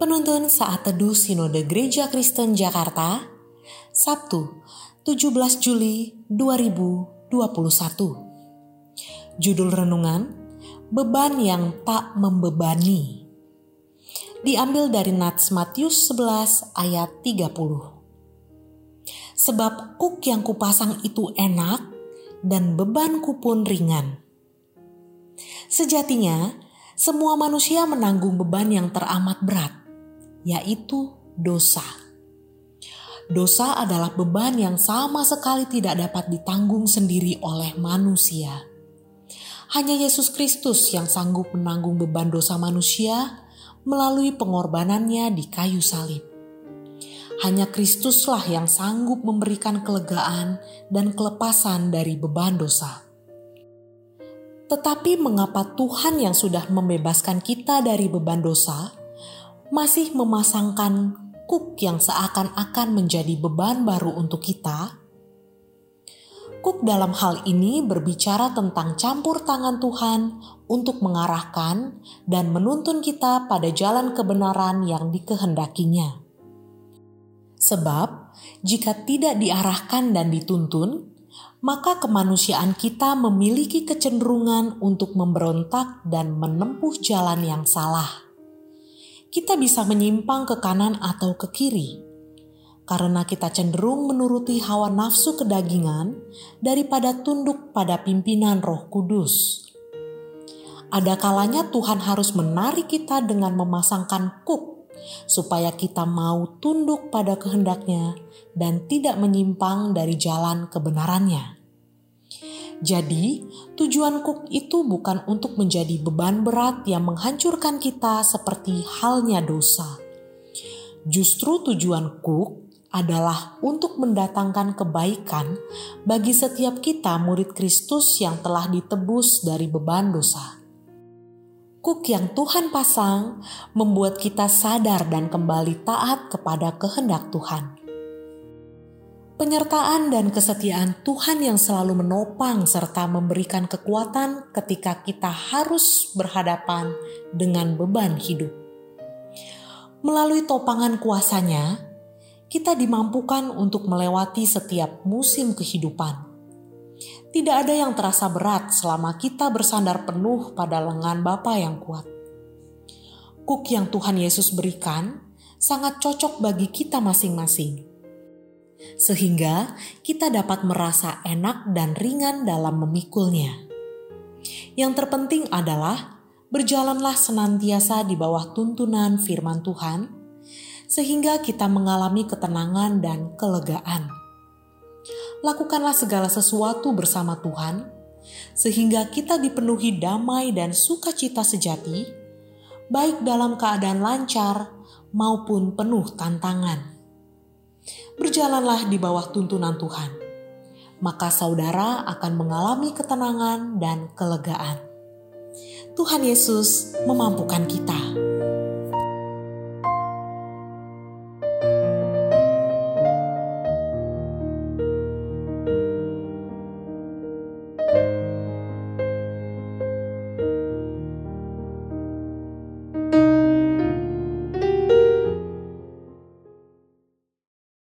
Penuntun Saat Teduh Sinode Gereja Kristen Jakarta, Sabtu, 17 Juli 2021. Judul renungan, Beban yang tak membebani. Diambil dari Nats Matius 11 ayat 30. Sebab kuk yang kupasang itu enak dan bebanku pun ringan. Sejatinya, semua manusia menanggung beban yang teramat berat yaitu dosa. Dosa adalah beban yang sama sekali tidak dapat ditanggung sendiri oleh manusia. Hanya Yesus Kristus yang sanggup menanggung beban dosa manusia melalui pengorbanannya di kayu salib. Hanya Kristuslah yang sanggup memberikan kelegaan dan kelepasan dari beban dosa. Tetapi mengapa Tuhan yang sudah membebaskan kita dari beban dosa masih memasangkan kuk yang seakan-akan menjadi beban baru untuk kita? Kuk dalam hal ini berbicara tentang campur tangan Tuhan untuk mengarahkan dan menuntun kita pada jalan kebenaran yang dikehendakinya. Sebab, jika tidak diarahkan dan dituntun, maka kemanusiaan kita memiliki kecenderungan untuk memberontak dan menempuh jalan yang salah kita bisa menyimpang ke kanan atau ke kiri karena kita cenderung menuruti hawa nafsu kedagingan daripada tunduk pada pimpinan Roh Kudus. Ada kalanya Tuhan harus menarik kita dengan memasangkan kuk supaya kita mau tunduk pada kehendaknya dan tidak menyimpang dari jalan kebenarannya. Jadi, tujuan kuk itu bukan untuk menjadi beban berat yang menghancurkan kita seperti halnya dosa. Justru tujuan kuk adalah untuk mendatangkan kebaikan bagi setiap kita murid Kristus yang telah ditebus dari beban dosa. Kuk yang Tuhan pasang membuat kita sadar dan kembali taat kepada kehendak Tuhan penyertaan dan kesetiaan Tuhan yang selalu menopang serta memberikan kekuatan ketika kita harus berhadapan dengan beban hidup. Melalui topangan kuasanya, kita dimampukan untuk melewati setiap musim kehidupan. Tidak ada yang terasa berat selama kita bersandar penuh pada lengan Bapa yang kuat. Kuk yang Tuhan Yesus berikan sangat cocok bagi kita masing-masing sehingga kita dapat merasa enak dan ringan dalam memikulnya. Yang terpenting adalah berjalanlah senantiasa di bawah tuntunan firman Tuhan, sehingga kita mengalami ketenangan dan kelegaan. Lakukanlah segala sesuatu bersama Tuhan, sehingga kita dipenuhi damai dan sukacita sejati, baik dalam keadaan lancar maupun penuh tantangan berjalanlah di bawah tuntunan Tuhan, maka saudara akan mengalami ketenangan dan kelegaan. Tuhan Yesus memampukan kita.